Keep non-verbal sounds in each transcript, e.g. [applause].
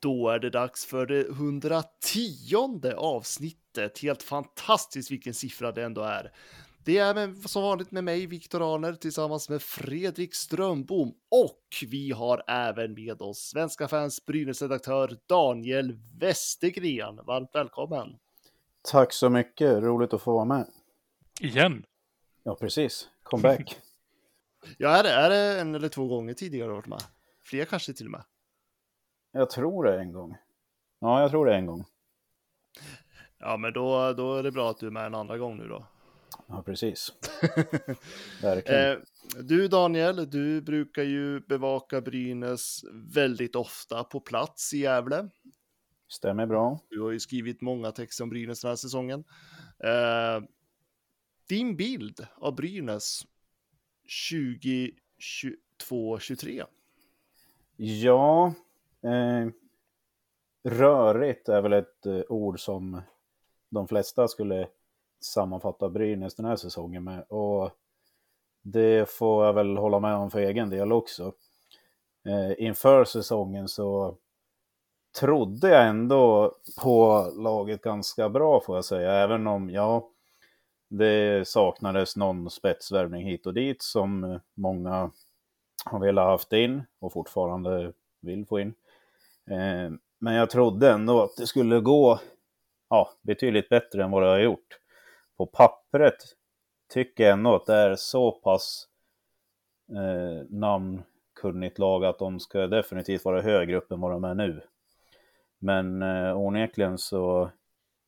Då är det dags för det 110 avsnittet. Helt fantastiskt vilken siffra det ändå är. Det är med, som vanligt med mig, Viktor Arner, tillsammans med Fredrik Strömbom. Och vi har även med oss Svenska fans Brynäs-redaktör Daniel Westergren. Varmt välkommen! Tack så mycket, roligt att få vara med. Igen? Ja, precis. Comeback. [laughs] [laughs] ja, är det, är det en eller två gånger tidigare varit med? Fler kanske till och med? Jag tror det en gång. Ja, jag tror det en gång. Ja, men då, då är det bra att du är med en andra gång nu då. Ja, precis. [laughs] Verkligen. Eh, du Daniel, du brukar ju bevaka Brynäs väldigt ofta på plats i Gävle. Stämmer bra. Du har ju skrivit många texter om Brynäs den här säsongen. Eh, din bild av Brynäs 2022-23? Ja, eh, rörigt är väl ett eh, ord som de flesta skulle sammanfatta Brynäs den här säsongen med. Och det får jag väl hålla med om för egen del också. Eh, inför säsongen så trodde jag ändå på laget ganska bra får jag säga, även om ja, det saknades någon spetsvärvning hit och dit som många har velat haft in och fortfarande vill få in. Eh, men jag trodde ändå att det skulle gå ja, betydligt bättre än vad det har gjort. På pappret tycker jag ändå att det är så pass eh, namnkunnigt lag att de ska definitivt vara högre upp än vad de är nu. Men eh, onekligen så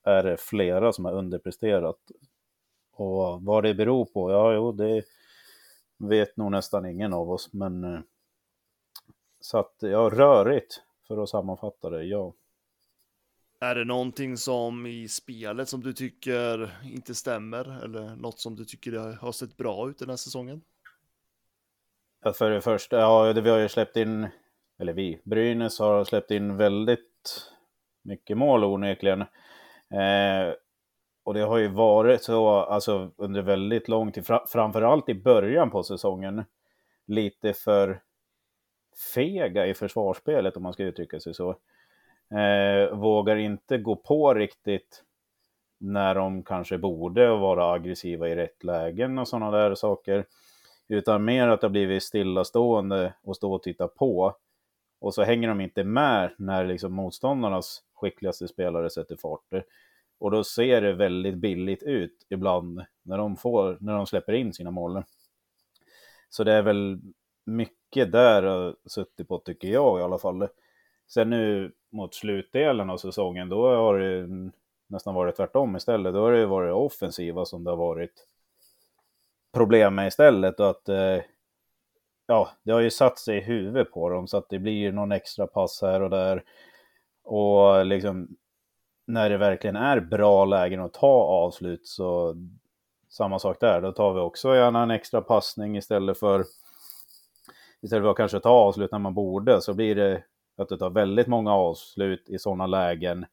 är det flera som har underpresterat. Och vad det beror på, ja jo det vet nog nästan ingen av oss. Men eh, så att, ja rörigt för att sammanfatta det, ja. Är det någonting som i spelet som du tycker inte stämmer eller något som du tycker har sett bra ut den här säsongen? Ja, för det första, ja, vi har ju släppt in, eller vi, Brynäs har släppt in väldigt mycket mål onekligen. Eh, och det har ju varit så alltså, under väldigt lång tid, framförallt i början på säsongen, lite för fega i försvarsspelet om man ska uttrycka sig så. Eh, vågar inte gå på riktigt när de kanske borde vara aggressiva i rätt lägen och sådana där saker. Utan mer att det har blivit stillastående och stå och titta på. Och så hänger de inte med när liksom motståndarnas skickligaste spelare sätter fart. Och då ser det väldigt billigt ut ibland när de, får, när de släpper in sina mål. Så det är väl mycket där har suttit på tycker jag i alla fall. Sen nu mot slutdelen av säsongen, då har det nästan varit tvärtom istället. Då har det varit offensiva som det har varit problem med istället. Och att eh, ja, det har ju satt sig i huvudet på dem så att det blir någon extra pass här och där. Och liksom när det verkligen är bra lägen att ta avslut så samma sak där, då tar vi också gärna en extra passning istället för istället för att kanske ta avslut när man borde så blir det att det tar väldigt många avslut i sådana lägen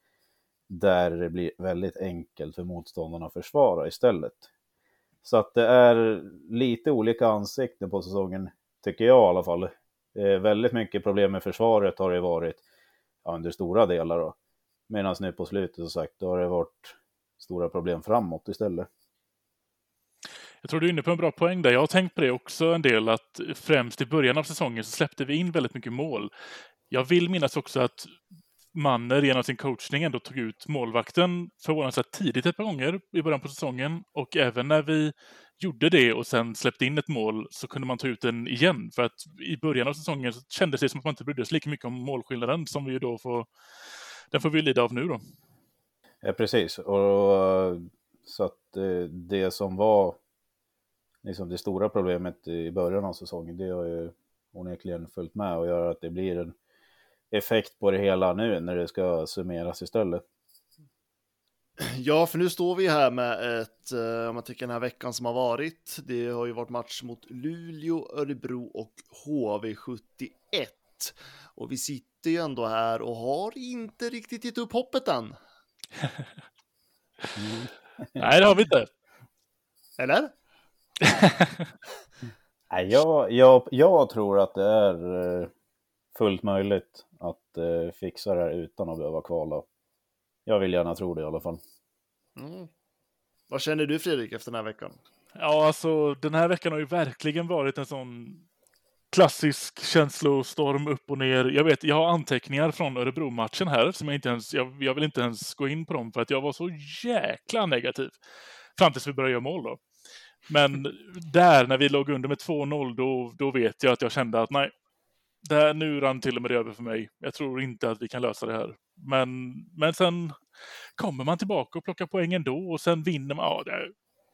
där det blir väldigt enkelt för motståndarna att försvara istället. Så att det är lite olika ansikten på säsongen, tycker jag i alla fall. Eh, väldigt mycket problem med försvaret har det varit ja, under stora delar. Då. Medan nu på slutet, som sagt, då har det varit stora problem framåt istället. Jag tror du är inne på en bra poäng där. Jag har tänkt på det också en del, att främst i början av säsongen så släppte vi in väldigt mycket mål. Jag vill minnas också att Manner genom sin coachning ändå tog ut målvakten förvånansvärt tidigt ett par gånger i början på säsongen. Och även när vi gjorde det och sen släppte in ett mål så kunde man ta ut den igen. För att i början av säsongen så kändes det som att man inte brydde sig lika mycket om målskillnaden som vi ju då får, den får vi lida av nu då. Ja, precis. Och, så att eh, det som var liksom det stora problemet i början av säsongen, det har ju onekligen följt med och gör att det blir en effekt på det hela nu när det ska summeras istället. Ja, för nu står vi här med ett, eh, om man tycker den här veckan som har varit. Det har ju varit match mot Luleå, Örebro och HV71. Och vi sitter ju ändå här och har inte riktigt gett upp hoppet än. [laughs] Nej, det har vi inte. Eller? [laughs] Nej, jag, jag, jag tror att det är eh, fullt möjligt att eh, fixa det här utan att behöva kvala. Jag vill gärna tro det i alla fall. Mm. Vad känner du Fredrik efter den här veckan? Ja, alltså den här veckan har ju verkligen varit en sån klassisk känslostorm upp och ner. Jag vet, jag har anteckningar från Örebro-matchen här som jag inte ens, jag, jag, vill inte ens gå in på dem för att jag var så jäkla negativ. Fram tills vi började göra mål då. Men där, när vi låg under med 2-0, då, då vet jag att jag kände att nej, där, nu rann till och med det över för mig. Jag tror inte att vi kan lösa det här. Men, men sen kommer man tillbaka och plockar poäng ändå och sen vinner man. Ja, det,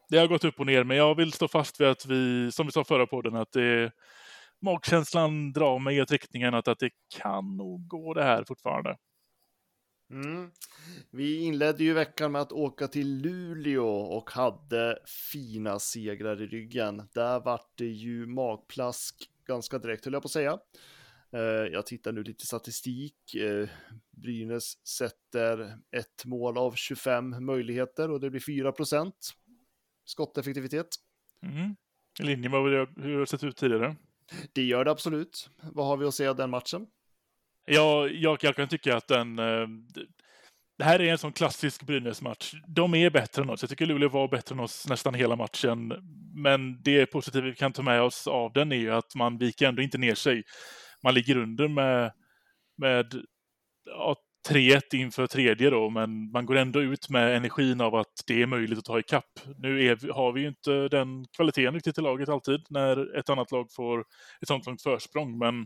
det har gått upp och ner, men jag vill stå fast vid att vi, som vi sa förra podden, att det, magkänslan drar mig i riktningen att, att det kan nog gå det här fortfarande. Mm. Vi inledde ju veckan med att åka till Luleå och hade fina segrar i ryggen. Där vart det ju magplask ganska direkt, höll jag på att säga. Eh, jag tittar nu lite statistik. Eh, Brynäs sätter ett mål av 25 möjligheter och det blir 4 procent skotteffektivitet. Mm. I linje med hur det har sett ut tidigare. Det gör det absolut. Vad har vi att säga av den matchen? Jag, jag, jag kan tycka att den... Eh, det här är en sån klassisk Brynäs-match. De är bättre än oss. Jag tycker Luleå var bättre än oss nästan hela matchen. Men det positiva vi kan ta med oss av den är ju att man viker ändå inte ner sig. Man ligger under med, med ja, 3-1 inför tredje då, men man går ändå ut med energin av att det är möjligt att ta ikapp. Nu är, har vi ju inte den kvaliteten riktigt i laget alltid när ett annat lag får ett sånt långt försprång, men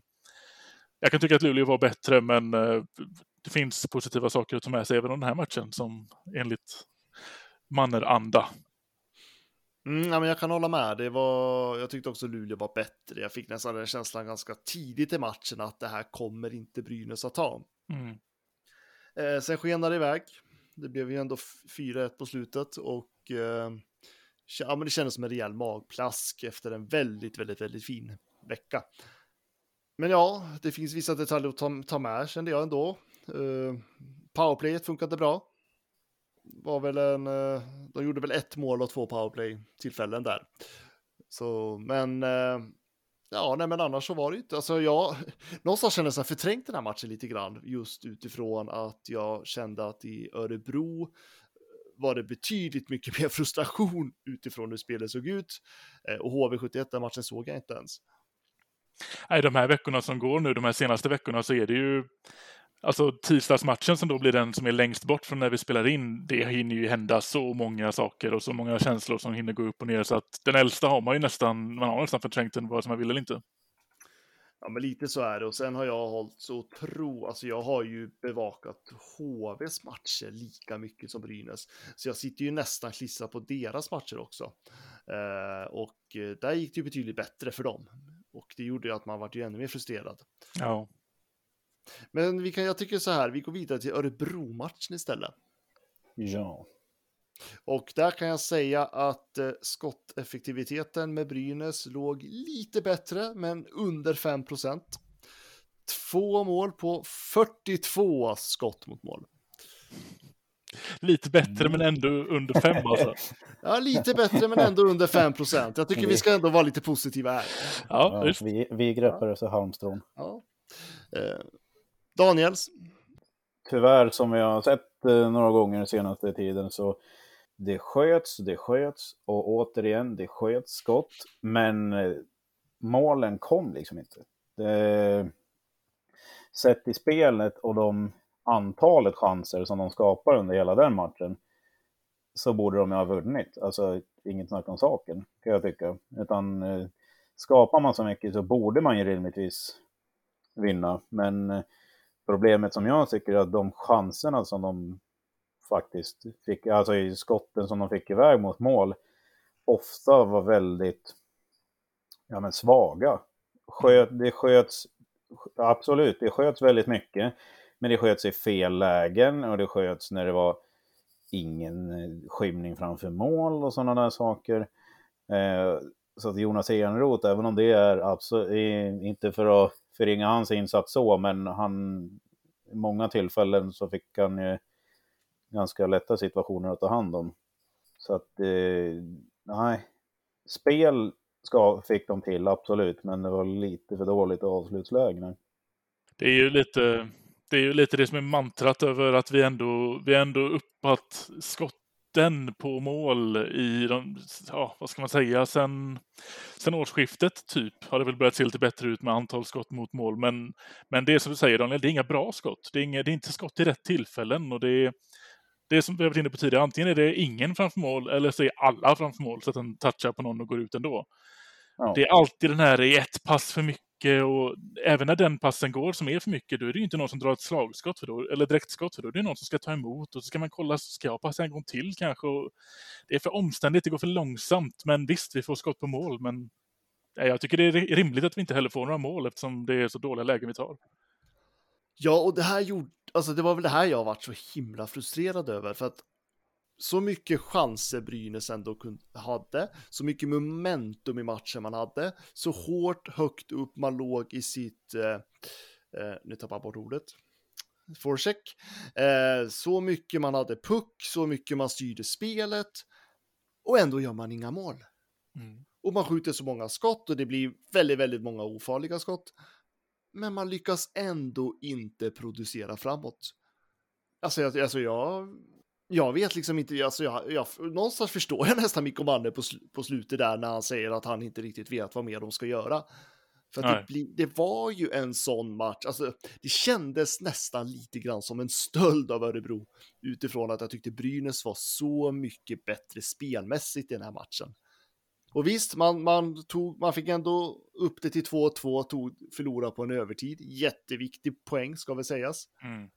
jag kan tycka att Luleå var bättre, men eh, det finns positiva saker att ta med sig även om den här matchen som enligt Manner-anda. Mm, ja, men jag kan hålla med. Det var, jag tyckte också Luleå var bättre. Jag fick nästan den känslan ganska tidigt i matchen att det här kommer inte Brynäs att ta. Mm. Eh, sen skenade det iväg. Det blev ju ändå 4-1 på slutet och eh, ja, men det kändes som en rejäl magplask efter en väldigt, väldigt, väldigt fin vecka. Men ja, det finns vissa detaljer att ta, ta med kände jag ändå. Eh, uh, powerplayet funkade bra. Var väl en, uh, de gjorde väl ett mål och två powerplay tillfällen där. Så, men uh, ja, nej, men annars så var det inte. Alltså jag [laughs] någonstans kände jag förträngt den här matchen lite grann just utifrån att jag kände att i Örebro var det betydligt mycket [laughs] mer frustration utifrån hur spelet såg ut. Och HV71, den matchen såg jag inte ens. Nej, de här veckorna som går nu, de här senaste veckorna, så är det ju Alltså tisdagsmatchen som då blir den som är längst bort från när vi spelar in, det hinner ju hända så många saker och så många känslor som hinner gå upp och ner så att den äldsta har man ju nästan, man har nästan förträngt den vare sig man vill eller inte. Ja, men lite så är det och sen har jag hållit så tro, alltså jag har ju bevakat HVs matcher lika mycket som Brynäs, så jag sitter ju nästan klistrad på deras matcher också. Eh, och eh, där gick det ju betydligt bättre för dem. Och det gjorde ju att man var ju ännu mer frustrerad. Ja. Men vi kan, jag tycker så här, vi går vidare till Örebro-matchen istället. Ja. Och där kan jag säga att eh, skotteffektiviteten med Brynäs låg lite bättre, men under 5 procent. Två mål på 42 skott mot mål. Lite bättre men ändå under 5 alltså. [laughs] ja, lite bättre men ändå under 5 procent. Jag tycker vi ska ändå vara lite positiva här. Ja, ja vi, vi greppar oss i halmstrån. Ja. Eh, Daniels? Tyvärr, som vi har sett eh, några gånger den senaste tiden, så det sköts, det sköts och återigen, det sköts skott, men eh, målen kom liksom inte. Det, sett i spelet och de antalet chanser som de skapar under hela den matchen så borde de ju ha vunnit. Alltså inget snack om saken, kan jag tycka. Utan eh, skapar man så mycket så borde man ju rimligtvis vinna. Men eh, problemet som jag tycker är att de chanserna som de faktiskt fick, alltså i skotten som de fick iväg mot mål, ofta var väldigt ja, men svaga. Sköt, det sköts, absolut, det sköts väldigt mycket. Men det sköts i fel lägen och det sköts när det var ingen eh, skymning framför mål och sådana där saker. Eh, så att Jonas Enroth, även om det är absolut, inte för att förringa hans insats så, men han, i många tillfällen så fick han ju ganska lätta situationer att ta hand om. Så att, eh, nej, spel ska, fick de till, absolut, men det var lite för dåligt avslutsläge. Det är ju lite det är ju lite det som är mantrat över att vi ändå, vi ändå uppat skotten på mål i de, ja, vad ska man säga, sen, sen årsskiftet typ har det väl börjat se lite bättre ut med antal skott mot mål. Men, men det är som du säger Daniel, det är inga bra skott. Det är, inga, det är inte skott i rätt tillfällen och det är, det är som vi har varit inne på tidigare, antingen är det ingen framför mål eller så är alla framför mål så att den touchar på någon och går ut ändå. Ja. Det är alltid den här i ett pass för mycket och även när den passen går som är för mycket, då är det ju inte någon som drar ett slagskott för då, eller direktskott för då. Det är någon som ska ta emot och så ska man kolla, ska jag passa en gång till kanske? Och det är för omständigt, det går för långsamt. Men visst, vi får skott på mål, men jag tycker det är rimligt att vi inte heller får några mål eftersom det är så dåliga lägen vi tar. Ja, och det här gjorde, alltså det var väl det här jag varit så himla frustrerad över, för att så mycket chanser Brynäs ändå hade, så mycket momentum i matchen man hade, så hårt högt upp man låg i sitt, eh, eh, nu tappar jag bort ordet, forecheck, eh, så mycket man hade puck, så mycket man styrde spelet, och ändå gör man inga mål. Mm. Och man skjuter så många skott och det blir väldigt, väldigt många ofarliga skott. Men man lyckas ändå inte producera framåt. Alltså, jag, alltså jag jag vet liksom inte, alltså jag, jag, någonstans förstår jag nästan Mikko Manne på, på slutet där när han säger att han inte riktigt vet vad mer de ska göra. För det, bli, det, var ju en sån match, alltså det kändes nästan lite grann som en stöld av Örebro utifrån att jag tyckte Brynäs var så mycket bättre spelmässigt i den här matchen. Och visst, man, man, tog, man fick ändå upp det till 2-2, tog, förlorade på en övertid. Jätteviktig poäng ska väl sägas. Mm.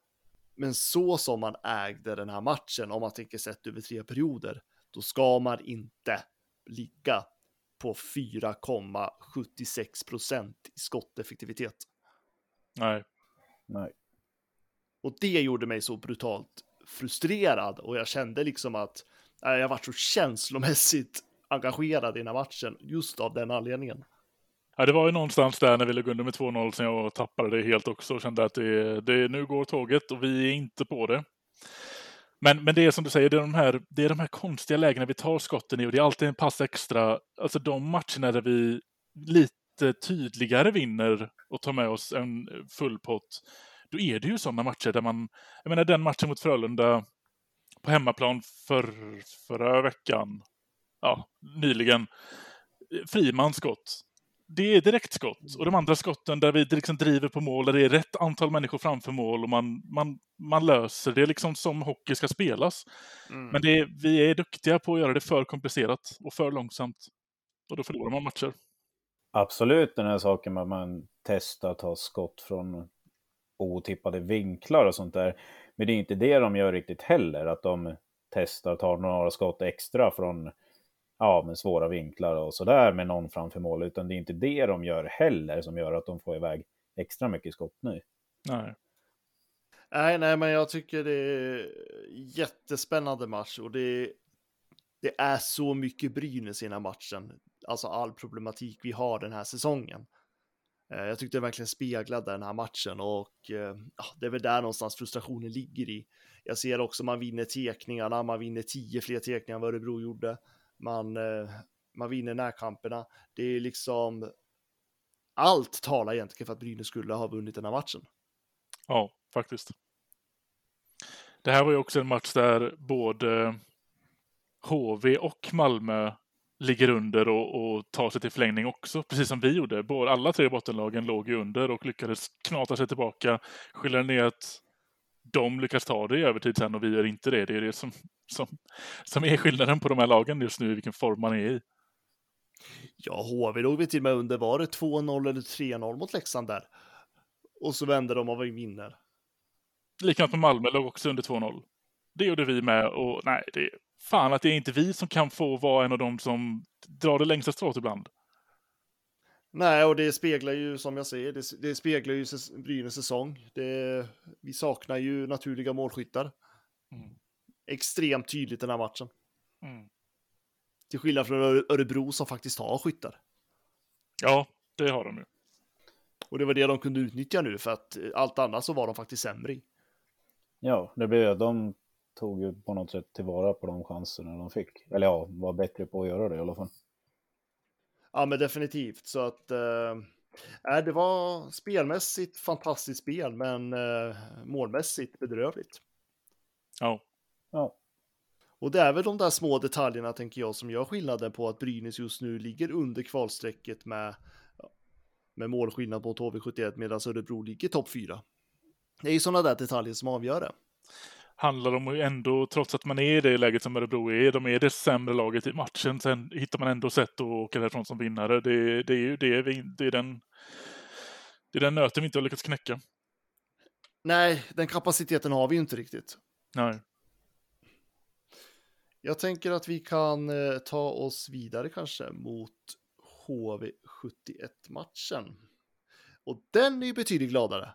Men så som man ägde den här matchen, om man tänker sett över tre perioder, då ska man inte ligga på 4,76 procent i skotteffektivitet. Nej. Nej. Och det gjorde mig så brutalt frustrerad och jag kände liksom att äh, jag var så känslomässigt engagerad i den här matchen just av den anledningen. Ja, det var ju någonstans där när vi låg under med 2-0 som jag tappade det helt också och kände att det, det, nu går tåget och vi är inte på det. Men, men det är som du säger, det är, de här, det är de här konstiga lägena vi tar skotten i och det är alltid en pass extra. Alltså de matcherna där vi lite tydligare vinner och tar med oss en full pott, då är det ju sådana matcher där man, jag menar den matchen mot Frölunda på hemmaplan för, förra veckan, ja, nyligen, Frimans skott det är direktskott. Och de andra skotten där vi liksom driver på mål, där det är rätt antal människor framför mål och man, man, man löser det liksom som hockey ska spelas. Mm. Men det är, vi är duktiga på att göra det för komplicerat och för långsamt. Och då förlorar man matcher. Absolut den här saken med att man testar att ta skott från otippade vinklar och sånt där. Men det är inte det de gör riktigt heller, att de testar att ta några skott extra från ja, med svåra vinklar och sådär med någon framför mål, utan det är inte det de gör heller som gör att de får iväg extra mycket skott nu. Nej. Nej, nej, men jag tycker det är jättespännande match och det, det är så mycket Brynäs i den här matchen. Alltså all problematik vi har den här säsongen. Eh, jag tyckte det verkligen speglade den här matchen och eh, det är väl där någonstans frustrationen ligger i. Jag ser också man vinner tekningarna, man vinner tio fler tekningar än vad Örebro gjorde man, eh, man vinner närkamperna. Det är liksom allt talar egentligen för att Brynäs skulle ha vunnit den här matchen. Ja, faktiskt. Det här var ju också en match där både HV och Malmö ligger under och, och tar sig till förlängning också, precis som vi gjorde. Både, alla tre bottenlagen låg ju under och lyckades knata sig tillbaka. Skillnaden ner att de lyckas ta det i övertid sen och vi gör inte det. Det är det som, som, som är skillnaden på de här lagen just nu, vilken form man är i. Ja, HV låg vi till och med under, var det 2-0 eller 3-0 mot Leksand där? Och så vänder de och vi vinner. Likadant med Malmö, låg också under 2-0. Det gjorde vi med och nej, det är fan att det är inte vi som kan få vara en av dem som drar det längsta strået ibland. Nej, och det speglar ju som jag säger, det, det speglar ju Brynäs säsong. Det, vi saknar ju naturliga målskyttar. Mm. Extremt tydligt den här matchen. Mm. Till skillnad från Öre- Örebro som faktiskt har skyttar. Ja, det har de ju. Och det var det de kunde utnyttja nu för att eh, allt annat så var de faktiskt sämre i. Ja, det blev att de tog ju på något sätt tillvara på de chanserna de fick. Eller ja, var bättre på att göra det i alla fall. Ja, men definitivt. Så att eh, nej, det var spelmässigt fantastiskt spel, men eh, målmässigt bedrövligt. Ja. Ja, Och det är väl de där små detaljerna, tänker jag, som gör skillnaden på att Brynäs just nu ligger under kvalstrecket med, med målskillnad mot HV71 medan Örebro ligger topp fyra. Det är ju sådana där detaljer som avgör det. Handlar om ju ändå, trots att man är i det läget som Örebro är, de är det sämre laget i matchen, sen hittar man ändå sätt att åka därifrån som vinnare. Det, det är ju det, vi, det, är den, det är den nöten vi inte har lyckats knäcka. Nej, den kapaciteten har vi ju inte riktigt. Nej. Jag tänker att vi kan eh, ta oss vidare kanske mot HV71-matchen. Och den är ju betydligt gladare.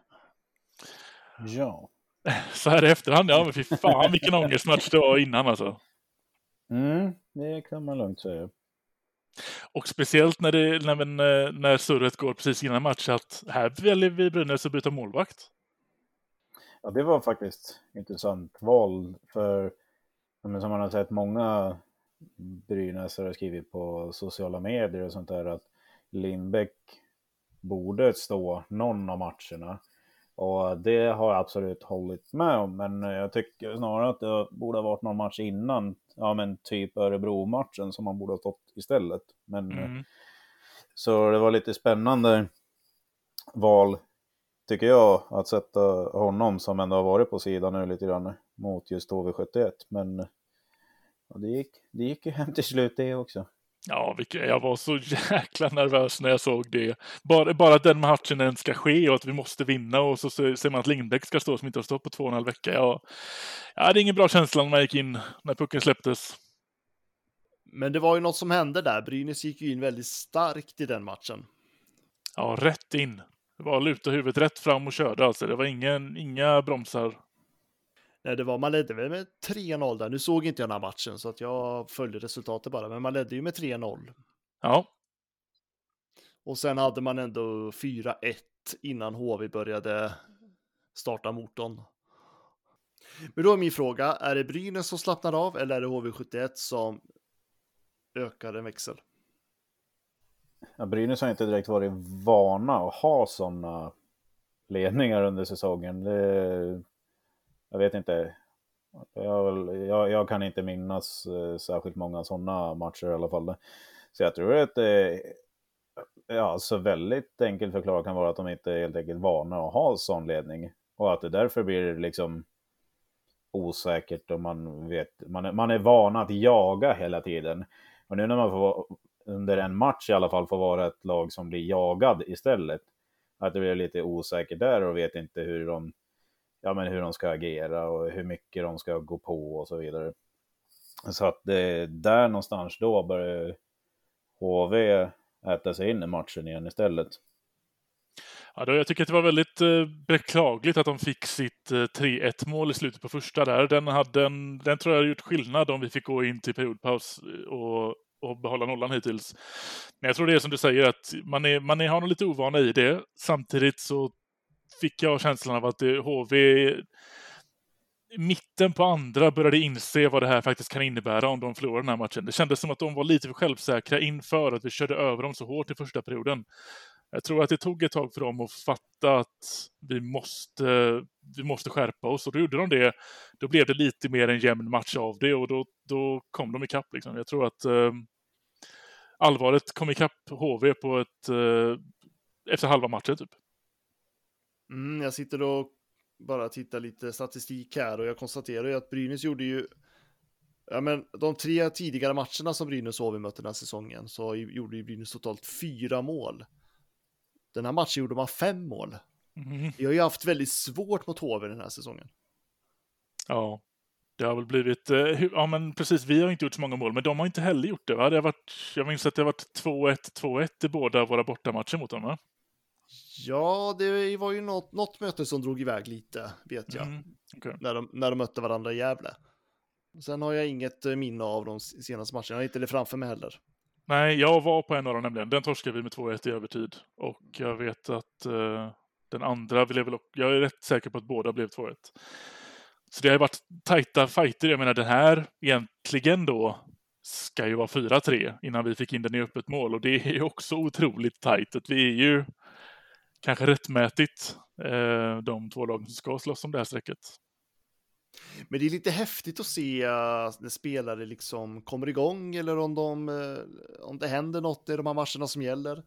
ja. [laughs] Så här i efterhand, ja men fy fan vilken ångestmatch det var innan alltså. Mm, det kan man lugnt säga. Och speciellt när, det, när, eh, när surret går precis innan match att här väljer vi Brynäs att byta målvakt. Ja, det var faktiskt intressant val för som man har sett många Brynäs har skrivit på sociala medier och sånt där att Lindbäck borde stå någon av matcherna. Och det har jag absolut hållit med om, men jag tycker snarare att det borde ha varit någon match innan, ja men typ Örebro-matchen som man borde ha stått istället. Men Mm. så det var lite spännande val, tycker jag, att sätta honom som ändå har varit på sidan nu lite grann mot just HV71. Men ja, det, gick, det gick ju [laughs] hem till slut det också. Ja, jag var så [laughs] jäkla nervös när jag såg det. Bara, bara att den matchen ens ska ske och att vi måste vinna och så ser man att Lindbäck ska stå som inte har stått på två och en halv vecka. Ja, ja, det är ingen bra känsla när man gick in när pucken släpptes. Men det var ju något som hände där. Brynäs gick ju in väldigt starkt i den matchen. Ja, rätt in. Det var luta huvudet rätt fram och körde alltså. Det var ingen, inga bromsar. Nej, det var, man ledde väl med 3-0 där. Nu såg inte jag den här matchen så att jag följde resultatet bara, men man ledde ju med 3-0. Ja, Och sen hade man ändå 4-1 innan HV började starta motorn. Men då är min fråga, är det Brynäs som slappnar av eller är det HV71 som ökar en växel? Ja, Brynäs har inte direkt varit vana att ha sådana ledningar under säsongen. Det, jag vet inte. Jag, jag, jag kan inte minnas eh, särskilt många sådana matcher i alla fall. Så jag tror att det ja, så väldigt enkelt förklarat kan vara att de inte är helt enkelt vana att ha sån ledning. Och att det därför blir liksom osäkert och man vet, man är, man är van att jaga hela tiden. Och nu när man får under en match i alla fall får vara ett lag som blir jagad istället. Att det blir lite osäkert där och vet inte hur de, ja, men hur de ska agera och hur mycket de ska gå på och så vidare. Så att det är där någonstans då börjar HV äta sig in i matchen igen istället. Ja, då, jag tycker att det var väldigt eh, beklagligt att de fick sitt eh, 3-1 mål i slutet på första där. Den, hade en, den tror jag hade gjort skillnad om vi fick gå in till periodpaus eh, och, och behålla nollan hittills. Men jag tror det är som du säger att man, är, man är, har nog lite ovana i det. Samtidigt så fick jag känslan av att HV i mitten på andra började inse vad det här faktiskt kan innebära om de förlorar den här matchen. Det kändes som att de var lite för självsäkra inför att vi körde över dem så hårt i första perioden. Jag tror att det tog ett tag för dem att fatta att vi måste, vi måste skärpa oss och då gjorde de det. Då blev det lite mer en jämn match av det och då, då kom de ikapp. Liksom. Jag tror att eh, allvaret kom ikapp HV på ett, eh, efter halva matchen. Typ. Mm, jag sitter och bara tittar lite statistik här och jag konstaterar ju att Brynäs gjorde ju Ja, men de tre tidigare matcherna som Brynäs och HV mötte den här säsongen så gjorde ju Brynäs totalt fyra mål. Den här matchen gjorde man fem mål. Mm. Vi har ju haft väldigt svårt mot HV den här säsongen. Ja. Det har väl blivit, eh, ja men precis, vi har inte gjort så många mål, men de har inte heller gjort det va? Det har varit, jag minns att det har varit 2-1, 2-1 i båda våra bortamatcher mot dem va? Ja, det var ju något, något möte som drog iväg lite, vet jag. Mm, okej. När, de, när de mötte varandra i Gävle. Sen har jag inget eh, minne av de senaste matcherna. Jag har inte det framför mig heller. Nej, jag var på en av dem nämligen. Den torskade vi med 2-1 i övertid. Och jag vet att eh, den andra blev väl, jag är rätt säker på att båda blev 2-1. Så det har ju varit tajta fighter. Jag menar den här egentligen då ska ju vara 4-3 innan vi fick in den i öppet mål. Och det är ju också otroligt tajt. Att vi är ju kanske rättmätigt eh, de två lagen som ska slåss om det här strecket. Men det är lite häftigt att se eh, när spelare liksom kommer igång eller om, de, eh, om det händer något i de här matcherna som gäller.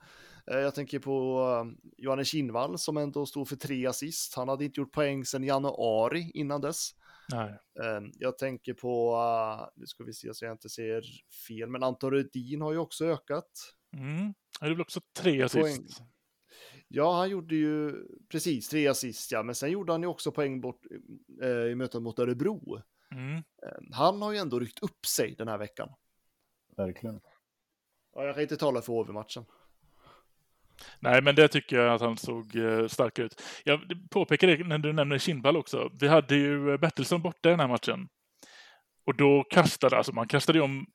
Jag tänker på Johannes Kinnvall som ändå stod för tre assist. Han hade inte gjort poäng sedan januari innan dess. Nej. Eh, Jag tänker på, nu ska vi se så jag inte ser fel, men Anton Rudin har ju också ökat. Mm. Det är väl också tre assist. Poäng. Ja, han gjorde ju precis tre assist, ja, men sen gjorde han ju också poäng bort eh, i mötet mot Örebro. Mm. Eh, Han har ju ändå ryckt upp sig den här veckan. Verkligen. Ja, jag kan inte tala för HV-matchen. Nej, men det tycker jag att han såg eh, stark ut. Jag påpekar det när du nämner Kindvall också. Vi hade ju eh, Bertilsson borta i den här matchen. Och då kastade, alltså man kastade ju om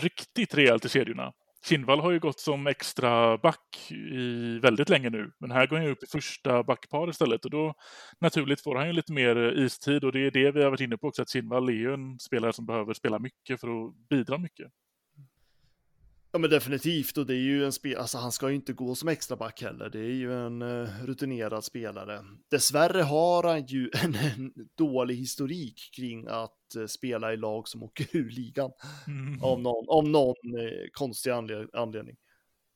riktigt rejält i kedjorna. Kindvall har ju gått som extra back i väldigt länge nu, men här går han ju upp i första backpar istället och då naturligt får han ju lite mer eh, istid och det är det vi har varit inne på också, att Kindvall är ju en spelare som behöver spela mycket för att bidra mycket. Ja, men definitivt. Och det är ju en spel, alltså han ska ju inte gå som extra back heller. Det är ju en eh, rutinerad spelare. Dessvärre har han ju [laughs] en, en dålig historik kring att eh, spela i lag som åker ur ligan. Mm. Av någon, av någon eh, konstig anle- anledning.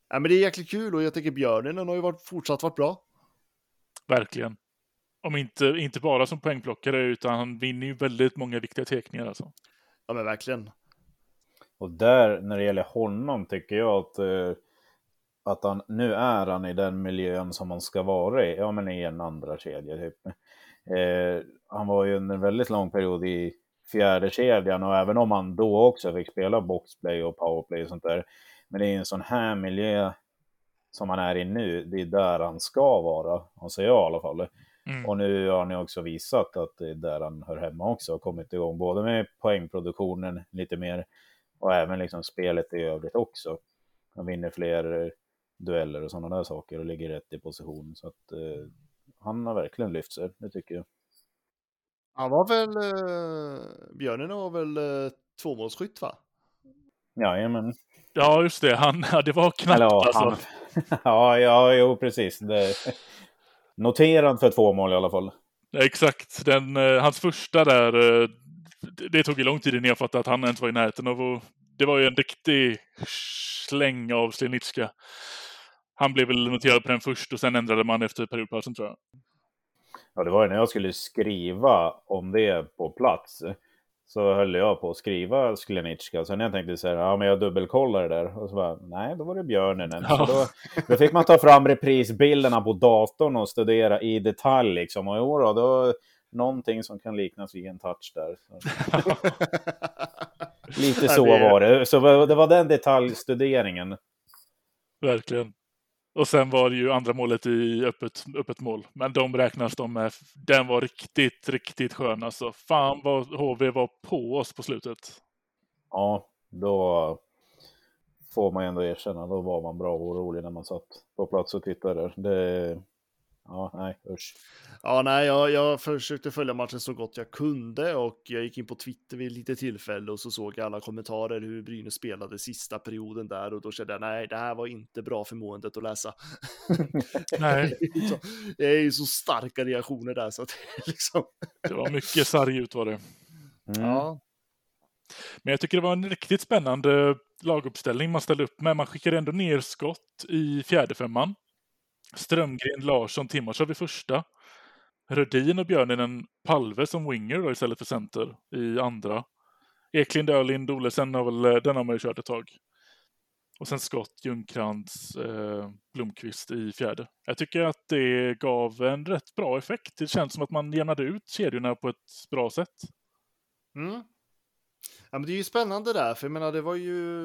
Ja, men det är jäkligt kul och jag tycker Björnen har ju varit, fortsatt varit bra. Verkligen. Om inte, inte bara som poängplockare, utan han vinner ju väldigt många viktiga tekningar alltså. Ja, men verkligen. Och där, när det gäller honom, tycker jag att, eh, att han, nu är han i den miljön som han ska vara i, ja men i en andra kedja typ. Eh, han var ju under en väldigt lång period i fjärde kedjan och även om han då också fick spela boxplay och powerplay och sånt där, men det är en sån här miljö som han är i nu, det är där han ska vara, anser jag i alla fall. Mm. Och nu har ju också visat att det är där han hör hemma också, och kommit igång både med poängproduktionen lite mer och även liksom spelet i övrigt också. Han vinner fler eh, dueller och sådana där saker och ligger rätt i position. Så att eh, han har verkligen lyft sig, det tycker jag. Han var väl, eh, Björnen var väl eh, tvåmålsskytt va? Jajamän. Ja, just det. Han, ja, det var knappt Eller ja, alltså. han... [laughs] ja, ja, jo precis. Det... Noterad för två mål i alla fall. Exakt. Den, eh, hans första där, eh, det, tog ju lång tid innan jag fattade att han ens var i närheten av. Det var ju en riktig släng av Slenitska. Han blev väl noterad på den först och sen ändrade man efter periodpausen tror jag. Ja, det var ju när jag skulle skriva om det på plats. Så höll jag på att skriva Sklenicka. Sen jag tänkte så här, ja men jag dubbelkollar det där. Och så bara, nej då var det björnen. Ja. Då, då fick man ta fram reprisbilderna på datorn och studera i detalj liksom. Och jo då, då någonting som kan liknas vid en touch där. [laughs] Lite så var det. Så det var den detaljstuderingen. Verkligen. Och sen var det ju andra målet i öppet, öppet mål. Men de räknas de med. Den var riktigt, riktigt skön alltså. Fan vad HV var på oss på slutet. Ja, då får man ändå erkänna. Då var man bra orolig när man satt på plats och tittade. Det, ja, nej, usch. Ja, nej, jag, jag försökte följa matchen så gott jag kunde och jag gick in på Twitter vid lite tillfälle och så såg jag alla kommentarer hur Brynäs spelade sista perioden där och då kände jag nej, det här var inte bra för måendet att läsa. [laughs] Nej. Det är ju så- Det är ju så starka reaktioner där så att liksom. Det var mycket sarg ut var det. Mm. Ja, Men jag tycker det var en riktigt spännande laguppställning man ställde upp med. Man skickade ändå ner skott i fjärde femman. Strömgren, Larsson, Timosov i första. Rödin och Björninen Palve som winger då istället för center i andra. Eklind, Ölind, Olesen har väl, eh, den har man ju kört ett tag. Och sen skott, Ljungcrantz, eh, Blomqvist i fjärde. Jag tycker att det gav en rätt bra effekt. Det känns som att man jämnade ut kedjorna på ett bra sätt. Mm. Ja, men det är ju spännande där, för jag menar, det var ju,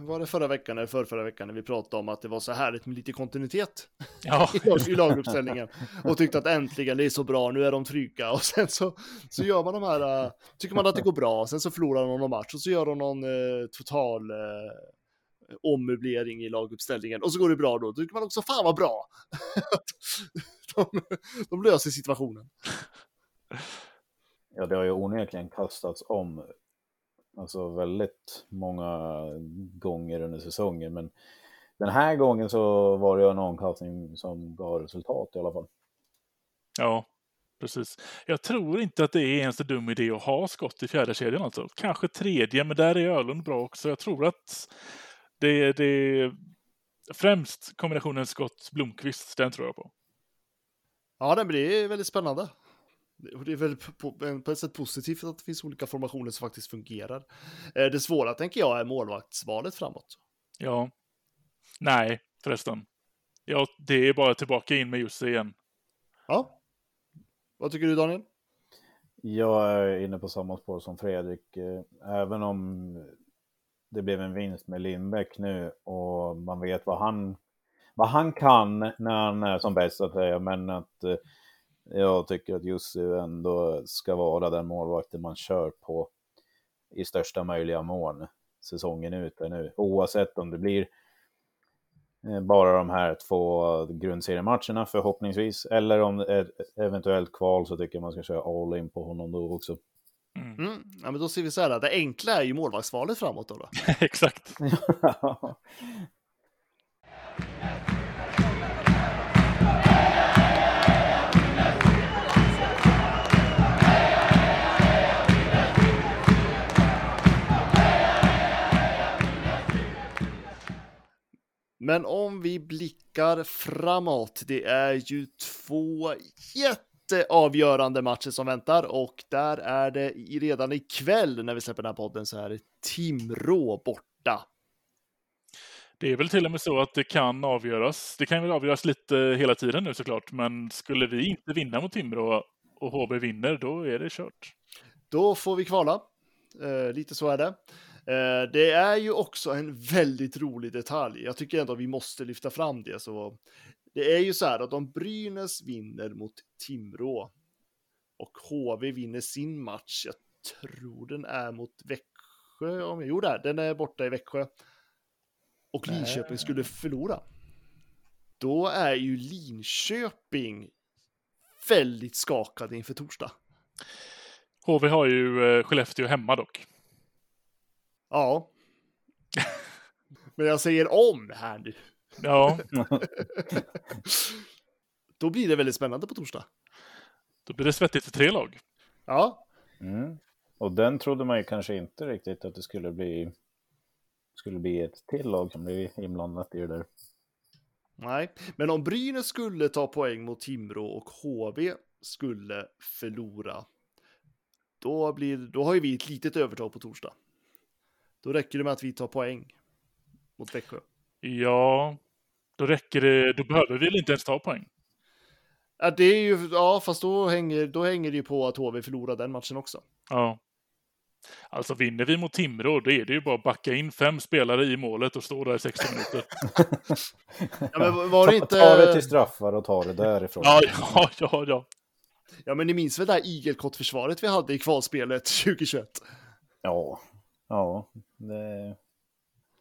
var det förra veckan eller förra, förra veckan när vi pratade om att det var så härligt med lite kontinuitet? Ja, [laughs] i, lag, i laguppställningen. Och tyckte att äntligen det är så bra, nu är de trygga och sen så, så gör man de här, uh, tycker man att det går bra, sen så förlorar de någon match och så gör de någon uh, total uh, ommöblering i laguppställningen. Och så går det bra då, då tycker man också fan vad bra. [laughs] de, de löser situationen. Ja, det har ju onekligen kastats om alltså väldigt många gånger under säsongen. Men den här gången så var det en omkastning som gav resultat i alla fall. ja, precis. Jag tror inte att det är ens en dum idé att ha skott i fjärde kedjan alltså. Kanske tredje, men där är Ölund bra också. Jag tror att det, det är främst kombinationen skott-Blomqvist, den tror jag på. Ja, det är väldigt spännande. Och Det är väl på, ett sätt positivt att det finns olika formationer som faktiskt fungerar. Eh, Det svåra tänker jag är målvaktsvalet framåt. Ja. Nej, förresten. Ja, det är bara tillbaka in med Jussi igen. Ja. Vad tycker du Daniel? Jag är inne på samma spår som Fredrik. Eh, Även om det blev en vinst med Lindbäck nu och man vet vad han, vad han kan när han är som bäst, så att säga. Men att eh, jag tycker att Jussi ändå ska vara den målvakten man kör på i största möjliga mån säsongen ut nu. Oavsett om det blir eh, bara de här två grundseriematcherna förhoppningsvis. Eller om det är ett eventuellt kval så tycker jag man ska köra all in på honom då också. Mm. Mm. Ja, men då ser vi så här, det enkla är ju målvaktsvalet framåt då. då. [laughs] Exakt. [laughs] Men om vi blickar framåt, det är ju två jätteavgörande matcher som väntar och där är det redan ikväll när vi släpper den här podden så är det Timrå borta. Det är väl till och med så att det kan avgöras. Det kan väl avgöras lite hela tiden nu såklart, men skulle vi inte vinna mot Timrå och HB vinner, då är det kört. Då får vi kvala. Eh, lite så är det. Eh, det är ju också en väldigt rolig detalj. Jag tycker ändå att vi måste lyfta fram det. Så det är ju så här att om Brynäs vinner mot Timrå och HV vinner sin match, jag tror den är mot Växjö, om jag, jo där, den är borta i Växjö. Och Linköping skulle förlora. Då är ju Linköping väldigt skakade inför torsdag. HV har ju eh, Skellefteå hemma dock. Ja. Men jag säger om här nu. Ja, [laughs] Då blir det väldigt spännande på torsdag. då blir det svettigt för tre lag. Ja, Mm. Och den trodde man ju kanske inte riktigt att det skulle bli, skulle bli ett till lag som blev inblandat i det där. nej. Men om Brynäs skulle ta poäng mot Timrå och HV skulle förlora, då, blir, då har ju vi ett litet övertag på torsdag. Då räcker det med att vi tar poäng mot Växjö. Ja, då räcker det. Då behöver vi väl inte ens ta poäng. Ja, det är ju, ja, fast då hänger, då hänger det ju på att HV förlorar den matchen också. Ja. Alltså vinner vi mot Timrå, då är det ju bara att backa in fem spelare i målet och stå där i 60 minuter. [laughs] Ja, men var det inte... Ta, ta det till straffar och ta det därifrån. Ja, ja, ja, ja. Ja, men ni minns väl det här igelkottförsvaret vi hade i kvalspelet 2021? Ja, ja. Det...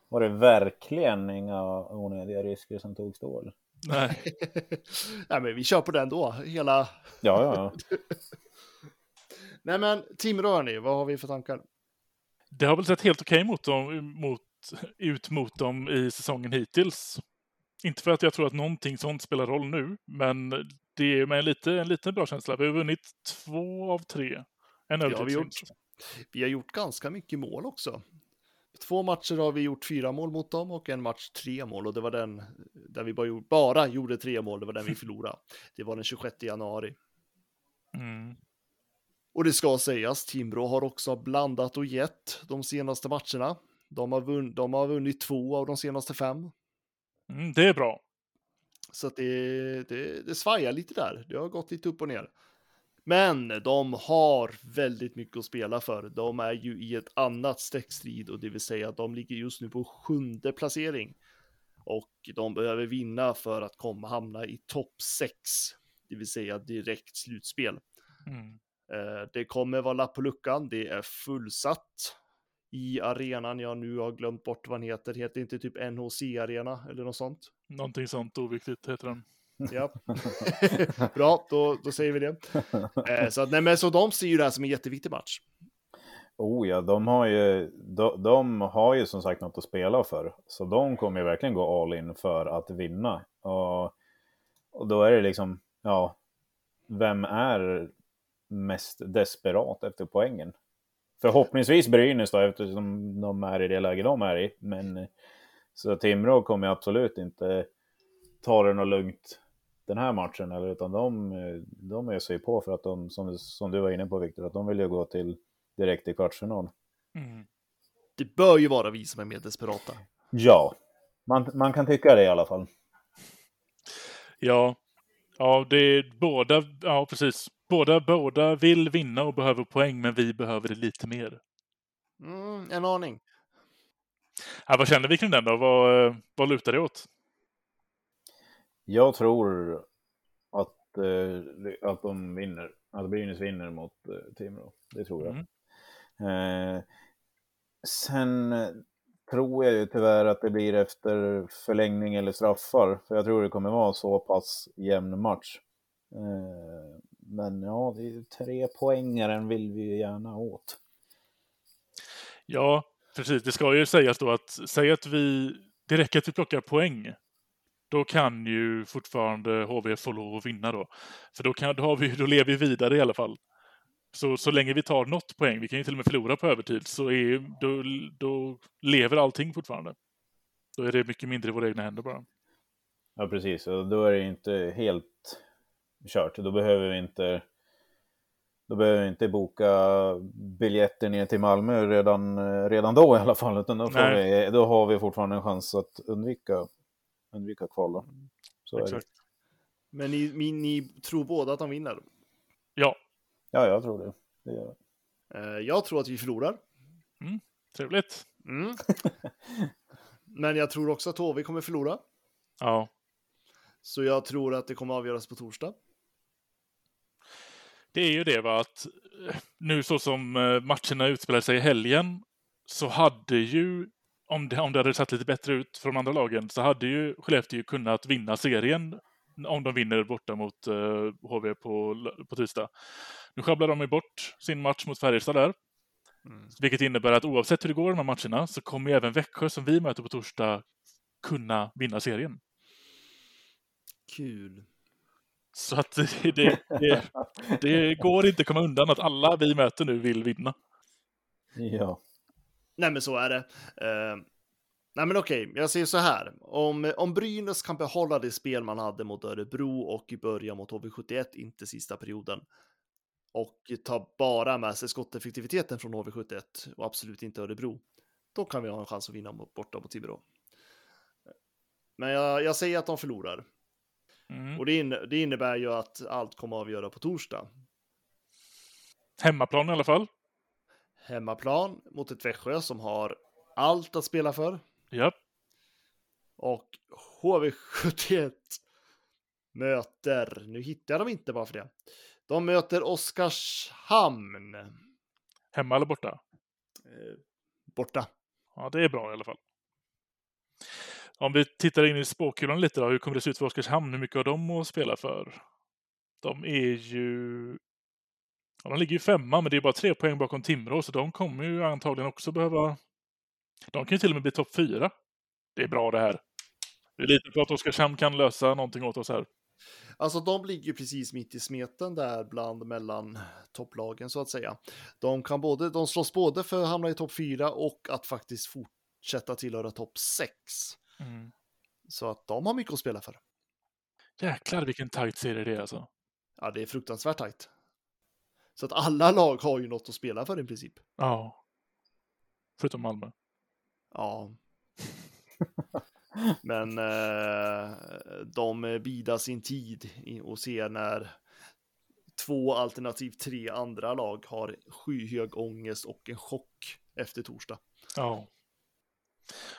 Var det verkligen inga onödiga risker som togs då? Eller? Nej. [laughs] Nej, men vi kör på den då, hela... Ja, ja, ja. [laughs] Nej, men Timrå, hörni, vad har vi för tankar? Det har väl sett helt okej mot dem, mot, ut mot dem i säsongen hittills. Inte för att jag tror att någonting sånt spelar roll nu, men det är med en lite, en liten bra känsla. Vi har vunnit två av tre. En Det har vi övertidsvinst. Vi har gjort ganska mycket mål också. Två matcher har vi gjort fyra mål mot dem och en match tre mål och det var den där vi bara gjorde, bara gjorde tre mål, det var den vi [laughs] förlorade. Det var den 26 januari. Mm. Och det ska sägas, Timrå har också blandat och gett de senaste matcherna. De har, vunn, de har vunnit två av de senaste fem. Mm, det är bra. Så att det, det, det svajar lite där. Det har gått lite upp och ner. Men de har väldigt mycket att spela för. De är ju i ett annat streckstrid och det vill säga att de ligger just nu på sjunde placering. Och de behöver vinna för att komma hamna i topp 6, det vill säga direkt slutspel. Mm. Eh, Det kommer vara lapp på luckan, det är fullsatt i arenan. Jag nu har glömt bort vad den heter. Heter inte typ NHC-arena eller något sånt? Någonting sånt oviktigt heter den. Ja, [laughs] bra, då, då säger vi det. Eh, Så, att, nej, men, så de ser ju det här som en jätteviktig match. Oh ja, de har ju, de, de har ju som sagt något att spela för. Så de kommer ju verkligen gå all in för att vinna. Och, och då är det liksom, ja, vem är mest desperat efter poängen? Förhoppningsvis Brynäs då, eftersom de är i det läge de är i. Men så Timrå kommer absolut inte ta det något lugnt den här matchen, eller, utan de, de är sig på för att de, som, som du var inne på Viktor, att de vill ju gå till direkt i kvartsfinal. Mm. Det bör ju vara vi som är mer desperata. Ja, man, man kan tycka det i alla fall. Ja, ja, det är båda, ja precis. Båda, båda vill vinna och behöver poäng, men vi behöver det lite mer. Mm, en aning. Ja, vad känner vi kring den då? Vad, vad lutar det åt? Jag tror att, eh, att de vinner, att Brynäs vinner mot eh, Timrå. Det tror jag. Eh, sen tror jag ju tyvärr att det blir efter förlängning eller straffar. För jag tror det kommer vara så pass jämn match. Eh, men ja, det är ju tre poängaren vill vi ju gärna åt. Ja, precis. Det ska ju sägas då att säg att vi, det räcker att vi plockar poäng. Då kan ju fortfarande HV få lov att vinna då. För då, kan, då, har vi, då lever vi vidare i alla fall. Så, så länge vi tar något poäng, vi kan ju till och med förlora på övertid, så är, då, då lever allting fortfarande. Då är det mycket mindre i våra egna händer bara. Ja, precis. Och då är det inte helt kört. Då behöver vi inte då behöver vi inte boka biljetter ner till Malmö redan, redan då i alla fall. Utan då, får vi, då har vi fortfarande en chans att undvika, undvika kvala. Så Exakt. är det. Men ni, ni, ni tror båda att de vinner? Ja. Ja, jag tror det. det gör jag. Eh, Jag tror att vi förlorar. Mm, trevligt. Mm. [laughs] Men jag tror också att HV kommer förlora. Ja. Så jag tror att det kommer avgöras på torsdag. Det är ju det va, att eh, nu så som eh, matcherna utspelar sig i helgen så hade ju, om det, om det hade sett lite bättre ut för de andra lagen, så hade ju Skellefteå kunnat vinna serien om de vinner borta mot uh, HV på, på tisdag. Nu sjabblar de ju bort sin match mot Färjestad där. Mm. Vilket innebär att oavsett hur det går i de här matcherna så kommer även Växjö som vi möter på torsdag kunna vinna serien. Kul. Så att det, det, det, det går inte att komma undan att alla vi möter nu vill vinna. Ja. Nej, men så är det. Eh, nej, men okej, jag säger så här. Om, om Brynäs kan behålla det spel man hade mot Örebro och i början mot HV71, inte sista perioden, och ta bara med sig skotteffektiviteten från HV71 och absolut inte Örebro, då kan vi ha en chans att vinna mot, borta mot Timrå. Men jag, jag säger att de förlorar. Mm. Och det, in, det innebär ju att allt kommer att avgöra på torsdag. Hemmaplan i alla fall. Hemmaplan mot ett Växjö som har allt att spela för. Ja. Och HV71 möter, nu hittar jag dem inte bara för det. De möter Oskarshamn. Hemma eller borta? Eh, borta. Ja, det är bra i alla fall. Om vi tittar in i spåkulan lite då, hur kommer det se ut för Oskarshamn? Hur mycket har de att spela för? De är ju... Ja, de ligger ju femma, men det är bara tre poäng bakom Timrå, så de kommer ju antagligen också behöva... De kan ju till och med bli topp fyra. Det är bra det här. Vi litar på att Oskarshamn kan lösa någonting åt oss här. Alltså de ligger precis mitt i smeten där bland mellan topplagen så att säga. De kan både, de slåss både för att hamna i topp fyra och att faktiskt fortsätta tillhöra topp sex. Mm. Så att de har mycket att spela för. Jäklar vilken tajt serie det är alltså. Ja, det är fruktansvärt tajt. Så att alla lag har ju något att spela för i princip. Ja. Förutom Malmö. Ja. [laughs] Men eh, de bidar sin tid och ser när två alternativ tre andra lag har skyhög ångest och en chock efter torsdag. Ja. ja.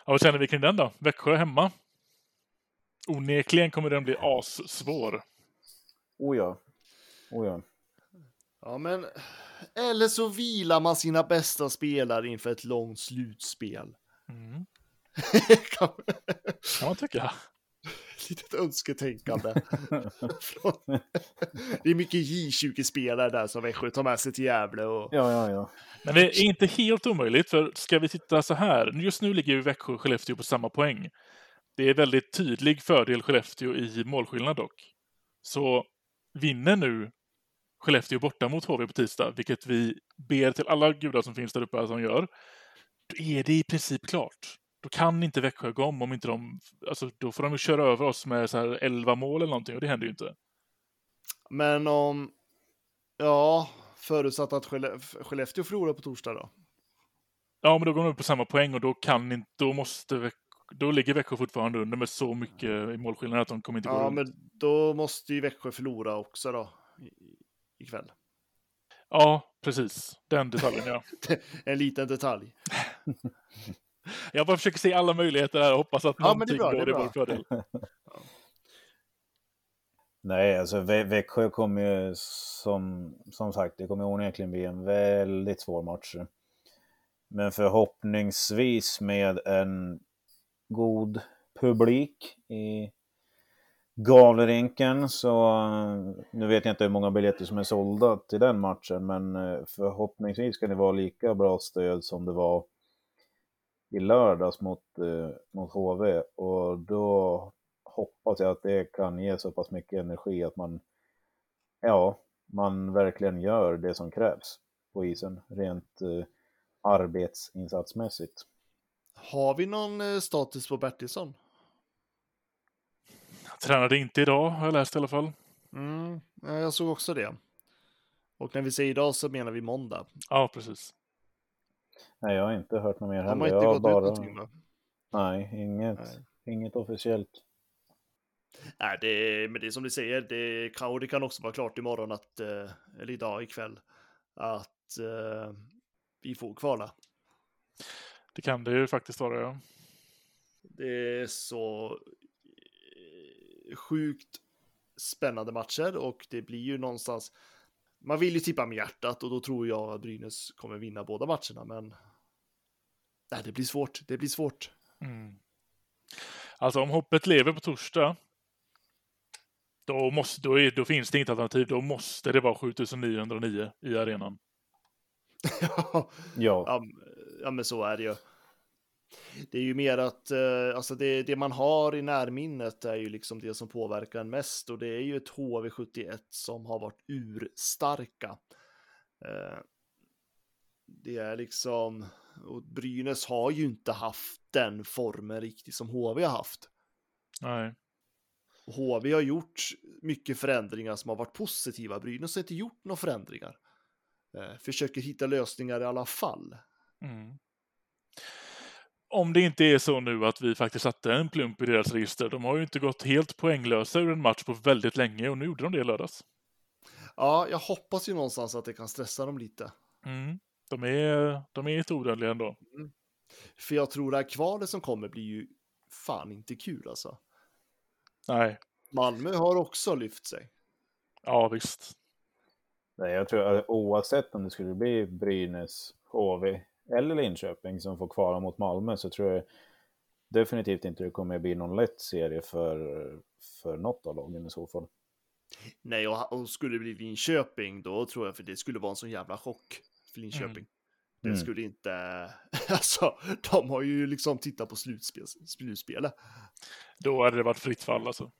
Vad känner vi kring den då? Växjö hemma? Onekligen kommer den bli assvår. Oh ja. Oh ja. Ja, men eller så vilar man sina bästa spelare inför ett långt slutspel. Mm. [laughs] kan, man tycka. Litet önsketänkande. [laughs] det är mycket J20-spelare där som Växjö tar med sig till Gävle. Och... Ja, ja, ja. Men det är inte helt omöjligt, för ska vi titta så här. Just nu ligger ju Växjö och Skellefteå på samma poäng. Det är väldigt tydlig fördel Skellefteå i målskillnad dock. Så vinner nu Skellefteå borta mot HV på tisdag, vilket vi ber till alla gudar som finns där uppe som gör, då är det i princip klart. Då kan inte Växjö gå om, om inte de... Alltså, då får de köra över oss med så här 11 mål eller någonting och det händer ju inte. Men om... Ja, förutsatt att Skellefteå förlorar på torsdag då? Ja, men då går de upp på samma poäng och då kan inte... Då måste Då ligger Växjö fortfarande under med så mycket i målskillnad att de kommer inte gå Ja, runt. men då måste ju Växjö förlora också då ikväll. Ja, precis. Den detaljen, ja. [laughs] en liten detalj. [laughs] Jag bara försöker se alla möjligheter här och hoppas att ja, någonting bra, går i vår fördel. [laughs] Nej, alltså Vä Växjö kommer ju som, som sagt, det kommer onekligen bli en väldigt svår match. Men förhoppningsvis med en god publik i Gavlerinken, så nu vet jag inte hur många biljetter som är sålda till den matchen men eh, förhoppningsvis kan det vara lika bra stöd som det var i lördags mot, eh, mot HV och då hoppas jag att det kan ge så pass mycket energi att man ja, man verkligen gör det som krävs på isen rent eh, arbetsinsatsmässigt. Har vi någon eh, status på Bertilsson? Tränade inte idag, har jag läst i alla fall. Mm, jag såg också det. Och när vi säger idag så menar vi måndag. Ja, precis. Nej, jag har inte hört något mer heller. De har inte jag gått bara... ut någonting va? Nej, inget, Nej. inget officiellt. Nej, det, men det är som du säger, det kan, och det kan också vara klart imorgon att, eh, eller idag ikväll, att uh, vi får kvala. Det kan det ju faktiskt vara, ja. Det är så sjukt spännande matcher och det blir ju någonstans. Man vill ju tippa med hjärtat och då tror jag att Brynäs kommer vinna båda matcherna, men. Nej, det blir svårt. Det blir svårt. Mm. Alltså om hoppet lever på torsdag. Då, måste, då, är, då finns det inget alternativ. Då måste det vara 7909 i arenan. [laughs] ja. ja. Ja, men så är det ju det är ju mer att eh, alltså det, det man har i närminnet är ju liksom det som påverkar en mest och det är ju ett HV71 som har varit urstarka. Eh, det är liksom, och Brynäs har ju inte haft den formen riktigt som HV har haft. Nej. HV har gjort mycket förändringar som har varit positiva. Brynäs har inte gjort några förändringar. Eh, försöker hitta lösningar i alla fall. Mm om det inte är så nu att vi faktiskt satte en plump i deras register. De har ju inte gått helt poänglösa ur en match på väldigt länge och nu gjorde de det i lördags. Ja, jag hoppas ju någonstans att det kan stressa dem lite. Mm. De är, de är inte odödliga ändå. Mm. För jag tror det här kvalet som kommer blir ju fan inte kul alltså. Nej. Malmö har också lyft sig. Ja, visst. Nej, jag tror oavsett om det skulle bli Brynäs, HV eller Linköping som får kvala mot Malmö så tror jag definitivt inte det kommer bli någon lätt serie för, för något av lagen i så fall. Nej, och, och skulle det bli Linköping då tror jag för det skulle vara en sån jävla chock för Linköping. Mm. Det mm. skulle inte, [laughs] alltså de har ju liksom tittat på slutspel, slutspelet. Då hade det varit fritt fall alltså.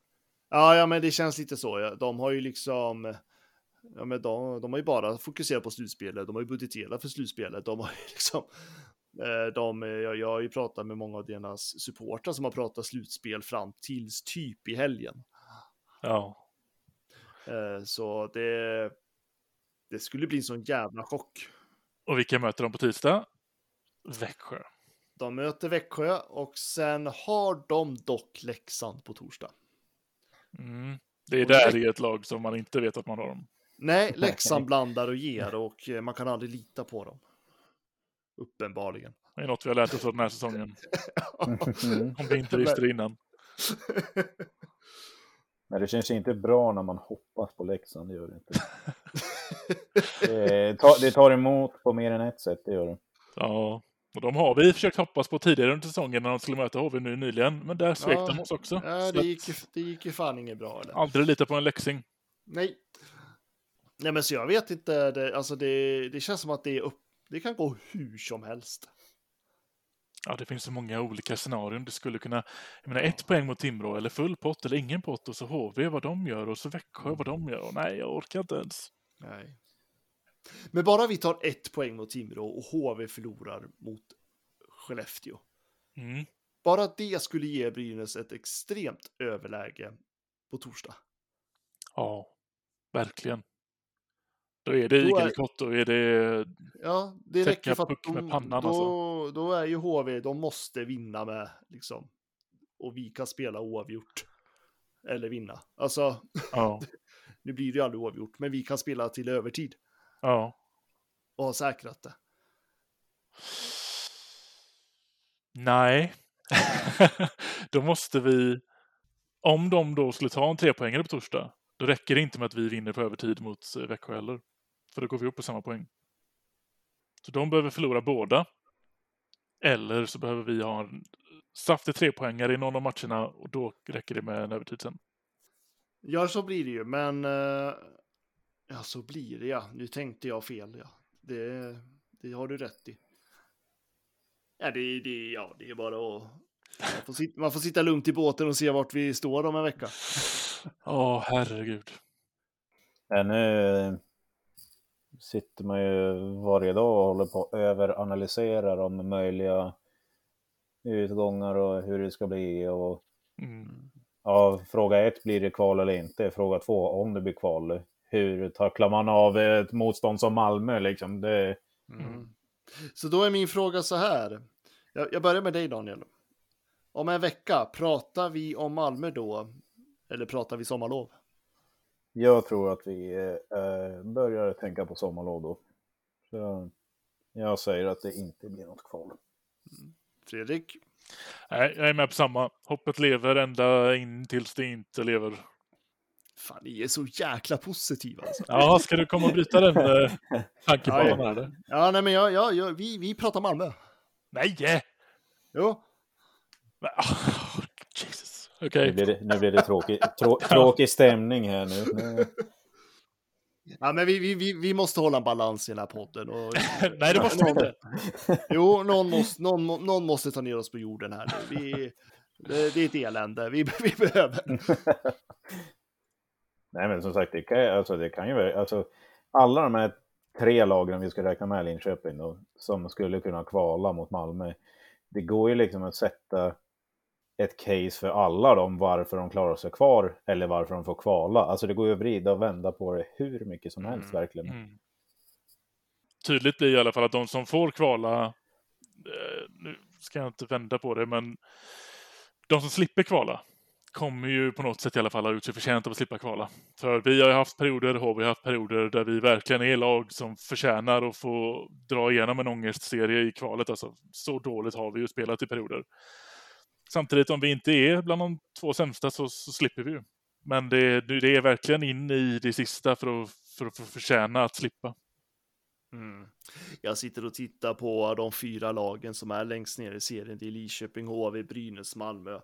Ja, ja, men det känns lite så. Ja. De har ju liksom, ja, men de, de har ju bara fokuserat på slutspelet. De har ju budgeterat för slutspelet. De har ju [laughs] liksom, eh, de, jag, jag har ju pratat med många av deras supportrar som har pratat slutspel fram tills typ i helgen. Ja. Eh, så det, det skulle bli en sån jävla chock. Och vilka möter de på tisdag? Växjö. De möter Växjö och sen har de dock Leksand på torsdag. Mm. Det är där i ett lag som man inte vet att man har dem. Nej, [laughs] Leksand blandar och ger och eh, man kan aldrig lita på dem. Uppenbarligen. Det är något vi har lärt oss av den här säsongen. [laughs] Om vi inte visste det innan. [laughs] Men det känns inte bra när man hoppas på Leksand, det gör det inte. det, tar, det tar emot på mer än ett sätt, det gör det. Ja, och de har vi försökt hoppas på tidigare under säsongen när de skulle möta HV nu nyligen. Men där svek Ja. de oss också. Ja, det gick, det gick ju fan inget bra. Eller? Aldrig lita på en läxing. Nej. Nej, men så jag vet inte. Det, alltså det, det känns som att det är upp. Det kan gå hur som helst. Ja, det finns så många olika scenarion. Det skulle kunna, jag menar ett poäng mot Timrå eller full pott eller ingen pott och så HV vad de gör och så Växjö vad de gör. Och nej, jag orkar inte ens. Nej. Men bara vi tar ett poäng mot Timrå och HV förlorar mot Skellefteå. Mm. Bara det skulle ge Brynäs ett extremt överläge på torsdag. Ja, verkligen. Då är det igelkott, då är det... Ja, det räcker för att då, pannan, då, alltså. då är ju HV, de måste vinna med liksom. Och vi kan spela oavgjort. Eller vinna. Alltså, Ja, [laughs] nu blir det ju aldrig oavgjort, men vi kan spela till övertid ja. och ha säkrat det. Nej. [laughs] då måste vi... Om de då skulle ta en trepoängare på torsdag, då räcker det inte med att vi vinner på övertid mot Växjö heller. För då går vi upp på samma poäng. Så de behöver förlora båda. Eller så behöver vi ha en saftig trepoängare i någon av matcherna och då räcker det med en övertid sen. Ja, så blir det ju, men eh, ja, så blir det ja. Nu tänkte jag fel, ja. Det, det har du rätt i. Ja, det, det, ja, det är bara att... Man får, sitta, man får sitta lugnt i båten och se vart vi står om en vecka. Åh, herregud. Ja, nu sitter man ju varje dag och håller på och överanalyserar de möjliga utgångar och hur det ska bli. Och, Mm. ja, fråga ett, blir det kval eller inte? Fråga två, om det blir kval, hur tacklar man av ett motstånd som Malmö? Liksom? Det, Mm. Så då är min fråga så här. Jag, jag börjar med dig Daniel. Om en vecka, pratar vi om Malmö då? Eller pratar vi sommarlov? Jag tror att vi eh, börjar tänka på sommarlov då. Så jag säger att det inte blir något kval. Fredrik? Nej, jag är med på samma. Hoppet lever ända in tills det inte lever. Fan, ni är så jäkla positiva alltså. Ja, ska du komma och bryta den eh, [laughs] tankebanan här? eller? Ja, nej men jag, jag, jag, vi, vi pratar Malmö. Nej! Jo. Men, Okej. Nu blir det, nu blir det tråkig, trå, [laughs] tråkig stämning här nu. [laughs] Ja, men vi, vi, vi, måste hålla en balans i den här podden. Och, [laughs] Nej, det måste vi inte. jo, någon måste, någon, någon måste ta ner oss på jorden här nu. Vi, det, det är ett elände. Vi, vi behöver. Nej men som sagt, det kan, alltså, det kan ju vara, alltså, alla de här tre lagen vi ska räkna med Linköping då, som skulle kunna kvala mot Malmö. Det går ju liksom att sätta ett case för alla dem varför de klarar sig kvar eller varför de får kvala. Alltså det går ju att vrida och vända på det hur mycket som helst verkligen. Mm. Tydligt blir i alla fall att de som får kvala, eh, nu ska jag inte vända på det, men de som slipper kvala kommer ju på något sätt i alla fall ha gjort sig förtjänt av att slippa kvala. För vi har ju haft perioder, har vi haft perioder där vi verkligen är lag som förtjänar att få dra igenom en ångestserie i kvalet. Alltså, så dåligt har vi ju spelat i perioder. Samtidigt, om vi inte är bland de två sämsta så, så slipper vi ju. Men det, det är verkligen in i det sista för att, för att förtjäna att slippa. Mm. Jag sitter och tittar på de fyra lagen som är längst ner i serien. Det är Lidköping, HV, Brynäs, Malmö.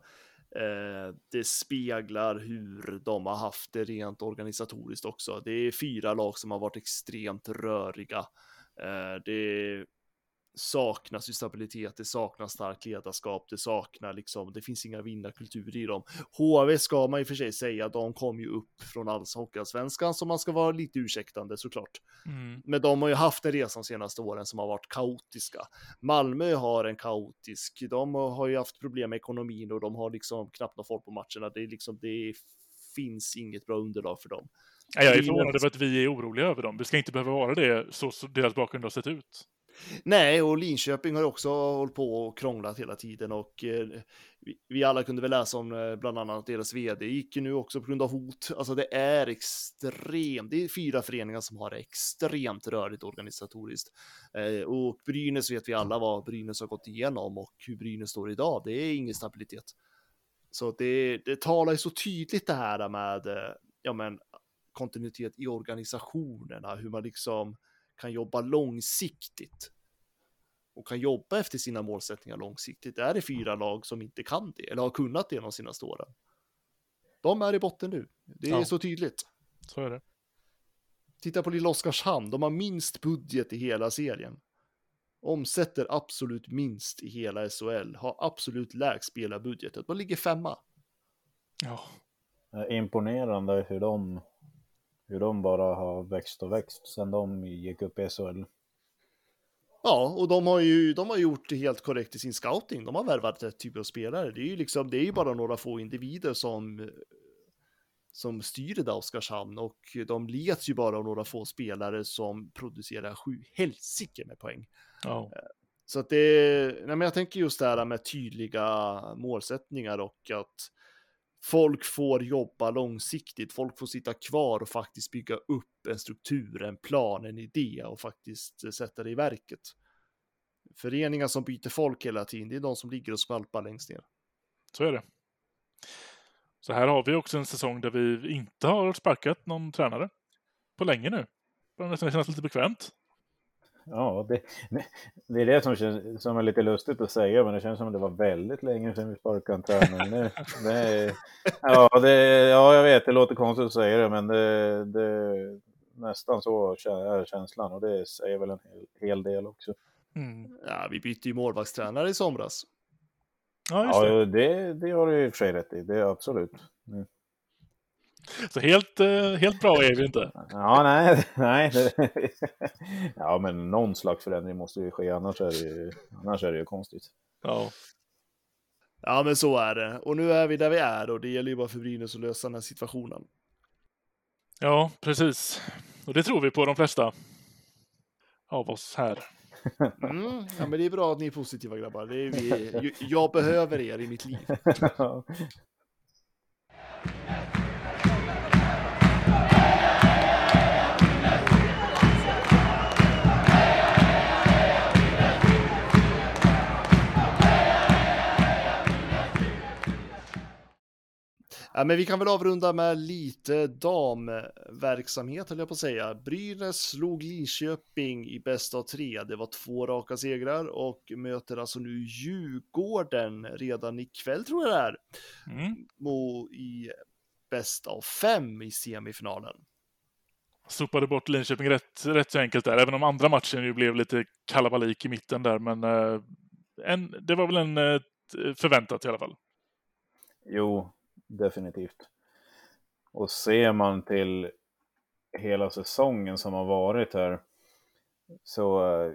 Eh, det speglar hur de har haft det rent organisatoriskt också. Det är fyra lag som har varit extremt röriga. Eh, det saknas ju stabilitet, det saknas starkt ledarskap, det saknar liksom, det finns inga vinnarkulturer i dem. HV ska man i och för sig säga, de kom ju upp från alls hockeyallsvenskan, så man ska vara lite ursäktande såklart. Mm. Men de har ju haft en resa de senaste åren som har varit kaotiska. Malmö har en kaotisk, de har ju haft problem med ekonomin och de har liksom knappt någon folk på matcherna. Det är liksom, det finns inget bra underlag för dem. Jag är förvånad över att vi är oroliga över dem. Det ska inte behöva vara det, så, så deras bakgrund har sett ut. Nej, och Linköping har också hållit på och krånglat hela tiden och eh, vi, vi, alla kunde väl läsa om eh, bland annat deras vd gick ju nu också på grund av hot. Alltså det är extremt. Det är fyra föreningar som har det extremt rörigt organisatoriskt eh, och Brynäs vet vi alla vad Brynäs har gått igenom och hur Brynäs står idag. Det är ingen stabilitet. Så det, det talar ju så tydligt det här med eh, ja, men kontinuitet i organisationerna, hur man liksom kan jobba långsiktigt och kan jobba efter sina målsättningar långsiktigt. Det är det fyra lag som inte kan det eller har kunnat det de senaste åren. De är i botten nu. Det är ja. så tydligt. Så är det. Titta på lilla Oskarshamn. De har minst budget i hela serien. Omsätter absolut minst i hela SHL. Har absolut lägst spelarbudgetet. De ligger femma. Ja. Imponerande hur de hur de bara har växt och växt sedan de gick upp i SHL. Ja, och de har ju de har gjort det helt korrekt i sin scouting. De har värvat rätt typ av spelare. Det är ju liksom, det är ju bara några få individer som som styr det där Oskarshamn och de leds ju bara av några få spelare som producerar sju helsike med poäng. Oh. Så att det, nej men jag tänker just det här med tydliga målsättningar och att folk får jobba långsiktigt, folk får sitta kvar och faktiskt bygga upp en struktur, en plan, en idé och faktiskt eh, sätta det i verket. Föreningar som byter folk hela tiden, det är de som ligger och skvalpar längst ner. Så är det. Så här har vi också en säsong där vi inte har sparkat någon tränare på länge nu. Det nästan känns lite bekvämt. Ja, det, det är det som, känns, som är lite lustigt att säga, men det känns som att det var väldigt länge sedan vi sparkade en tränare. Det, det, ja, det, ja, jag vet, det låter konstigt att säga det, men det, det nästan så är känslan och det säger väl en hel, hel del också. Mm. Ja, vi bytte ju målvaktstränare i somras. Ja, just det. Ja, det, det har du i och för sig rätt i, det är absolut. Mm. [laughs] Så helt, eh, helt bra är vi inte. Ja, nej, [laughs] nej. [laughs] Ja, men någon slags förändring måste ju ske, annars är det ju, annars är det ju konstigt. Ja. Ja, men så är det. Och nu är vi där vi är och det gäller ju bara för Brynäs att lösa den här situationen. Ja, precis. Och det tror vi på de flesta av oss här. Mm, ja, men det är bra att ni är positiva grabbar. Det är vi, jag behöver er i mitt liv. Ja, men vi kan väl avrunda med lite damverksamhet, höll jag på att säga. Brynäs slog Linköping i bästa av tre. Det var två raka segrar och möter alltså nu Djurgården redan ikväll, tror jag det är. Mm. I bäst av fem i semifinalen. Sopade bort Linköping rätt, rätt så enkelt där, även om andra matchen ju blev lite kalabalik i mitten där, men uh, en, det var väl en uh, förväntat i alla fall. Jo, definitivt. Och ser man till hela säsongen som har varit här så eh,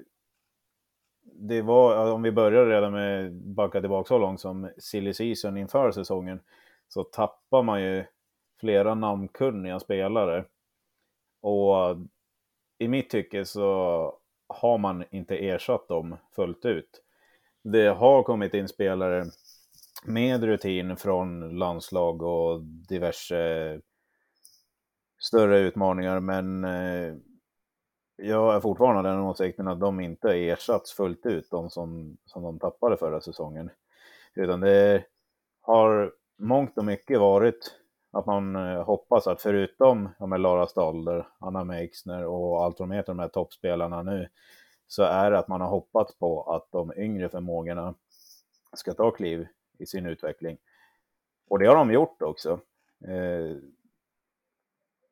det var, om vi börjar redan med backa tillbaka så långt som silly season inför säsongen så tappar man ju flera namnkunniga spelare. Och i mitt tycke så har man inte ersatt dem fullt ut. Det har kommit in spelare med rutin från landslag och diverse större utmaningar. Men eh, jag är fortfarande den åsikten att de inte ersatts fullt ut, de som, som de tappade förra säsongen. Utan det har mångt och mycket varit att man eh, hoppas att förutom ja, med Lara Stalder, Anna Meixner och allt vad de heter, de här toppspelarna nu, så är det att man har hoppats på att de yngre förmågorna ska ta kliv i sin utveckling. Och det har de gjort också. Eh,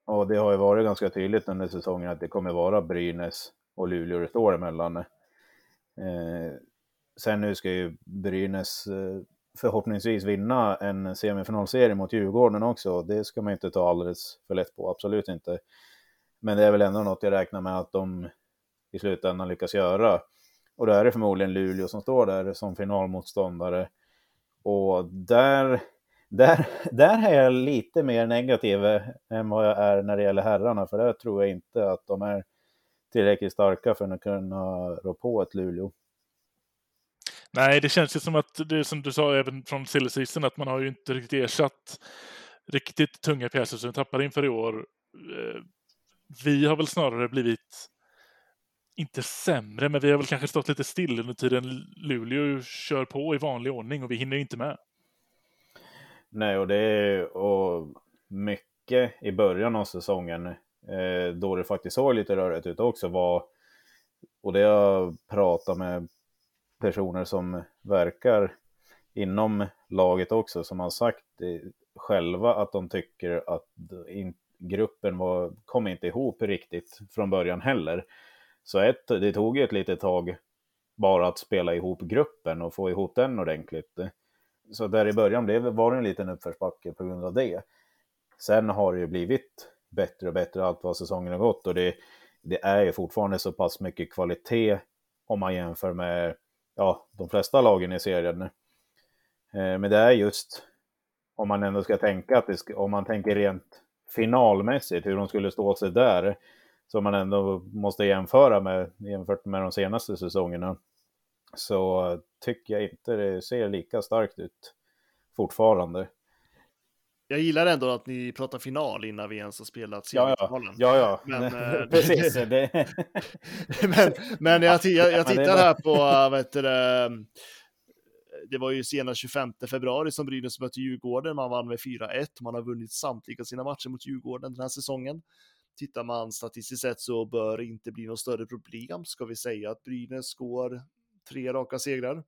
och det har ju varit ganska tydligt under säsongen att det kommer vara Brynäs och Luleå det står emellan. Eh, sen nu ska ju Brynäs eh, förhoppningsvis vinna en semifinalserie mot Djurgården också. Det ska man inte ta alldeles för lätt på, absolut inte. Men det är väl ändå något jag räknar med att de i slutändan lyckas göra. Och då är det förmodligen Luleå som står där som finalmotståndare. Och där, där, [laughs] där är jag lite mer negativ eh, än vad jag är när det gäller herrarna, för där tror jag inte att de är tillräckligt starka för att kunna rå på ett Luleå. Nej, det känns ju som att det som du sa även från silly att man har ju inte riktigt ersatt riktigt tunga pjäser som vi tappade inför i år. Eh, vi har väl snarare blivit inte sämre, men vi har väl kanske stått lite still under tiden Luleå kör på i vanlig ordning och vi hinner inte med. Nej, och det är och mycket i början av säsongen eh, då det faktiskt såg lite rörigt ut också var och det jag pratat med personer som verkar inom laget också som har sagt själva att de tycker att gruppen var, kom inte ihop riktigt från början heller. Så ett, det tog ju ett litet tag bara att spela ihop gruppen och få ihop den ordentligt. Så där i början blev, var det en liten uppförsbacke på grund av det. Sen har det ju blivit bättre och bättre allt vad säsongen har gått och det, det är ju fortfarande så pass mycket kvalitet om man jämför med ja, de flesta lagen i serien. Eh, men det är just om man ändå ska tänka att det ska, om man tänker rent finalmässigt hur de skulle stå sig där som man ändå måste jämföra med jämfört med de senaste säsongerna så tycker jag inte det ser lika starkt ut fortfarande. Jag gillar ändå att ni pratar final innan vi ens har spelat ja, ja. ja, ja. Men, [laughs] eh, Precis. [laughs] Det... men, men jag, jag, jag [laughs] tittar här på, vad heter det, det var ju senast 25 februari som Brynäs mötte Djurgården. Man vann med 4-1. Man har vunnit samtliga sina matcher mot Djurgården den här säsongen. Tittar man statistiskt sett så bör det inte bli något större problem. Ska vi säga att Brynäs går tre raka segrar?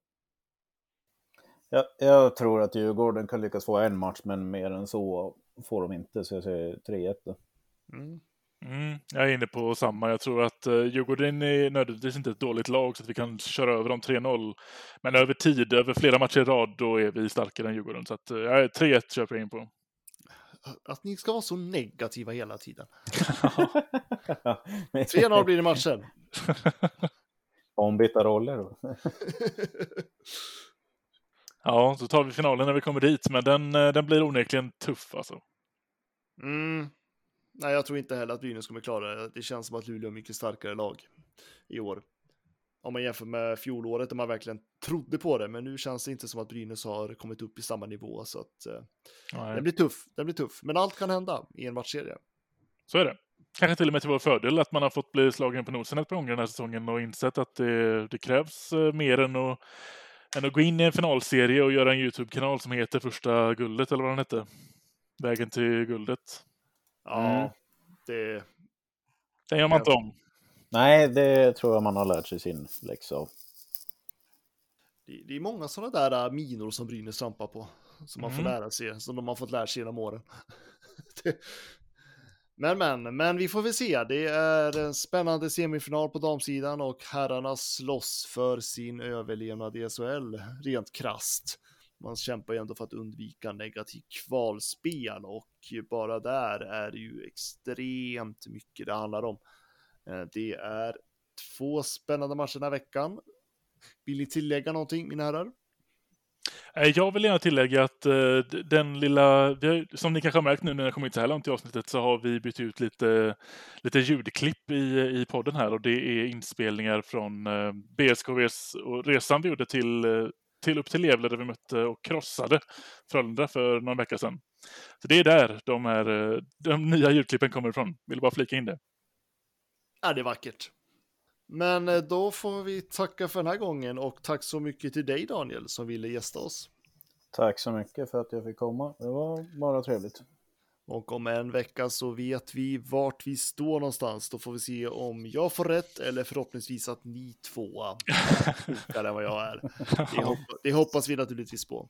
Ja, jag tror att Djurgården kan lyckas få en match, men mer än så får de inte, så jag säger 3-1. Mm. Mm, jag är inne på samma. Jag tror att uh, Djurgården är nödvändigtvis inte ett dåligt lag så att vi kan köra över dem 3-0. Men över tid, över flera matcher i rad, då är vi starkare än Djurgården. Så att, uh, 3-1 köper jag in på. Att ni ska vara så negativa hela tiden. [laughs] 3-0 blir det matchen. [laughs] Ombytta roller då. [laughs] ja, så tar vi finalen när vi kommer dit, men den, eh, den blir onekligen tuff alltså. Mm. Nej, jag tror inte heller att Brynäs kommer klara det. Det känns som att Luleå är mycket starkare lag i år. Om man jämför med fjolåret där man verkligen trodde på det, men nu känns det inte som att Brynäs har kommit upp i samma nivå så att eh, den blir tuff. Den blir tuff, men allt kan hända i en matchserie. Så är det. Kanske till och med till vår fördel att man har fått bli slagen på nosen ett par gånger den här säsongen och insett att det, det krävs eh, mer än att, än att gå in i en finalserie och göra en YouTube-kanal som heter Första guldet eller vad den hette. Vägen till guldet. Ja, mm. det... Den gör man inte om. Nej, det tror jag man har lärt sig sin läxa av. Det, det är många sådana där äh, minor som Brynäs trampar på. Som man mm. får lära sig, som de har fått lära sig genom åren. [laughs] men, men, men vi får väl se. Det är en spännande semifinal på damsidan och herrarna slåss för sin överlevnad i SHL, rent krast man kämpar ju ändå för att undvika negativ kvalspel och bara där är det ju extremt mycket det handlar om. Eh, det är två spännande matcher den här veckan. Vill ni tillägga någonting, mina herrar? Eh, jag vill gärna tillägga att eh, den lilla, som ni kanske har märkt nu när jag kommit så här långt i avsnittet så har vi bytt ut lite, lite ljudklipp i, i podden här och det är inspelningar från BSKVs och resan vi gjorde till till upp till Gävle där vi mötte och krossade Frölunda för någon vecka sedan. Så det är där de, här, de nya ljudklippen kommer ifrån. Vill bara flika in det. Ja, det är vackert. Men eh, då får vi tacka för den här gången och tack så mycket till dig Daniel som ville gästa oss. Tack så mycket för att jag fick komma. Det var bara trevligt. Och om en vecka så vet vi vart vi står någonstans. Då får vi se om jag får rätt eller förhoppningsvis att ni två är än vad jag är. Det, hopp det, hoppas vi naturligtvis på.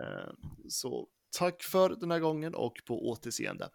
Eh, så tack för den här gången och på återseende.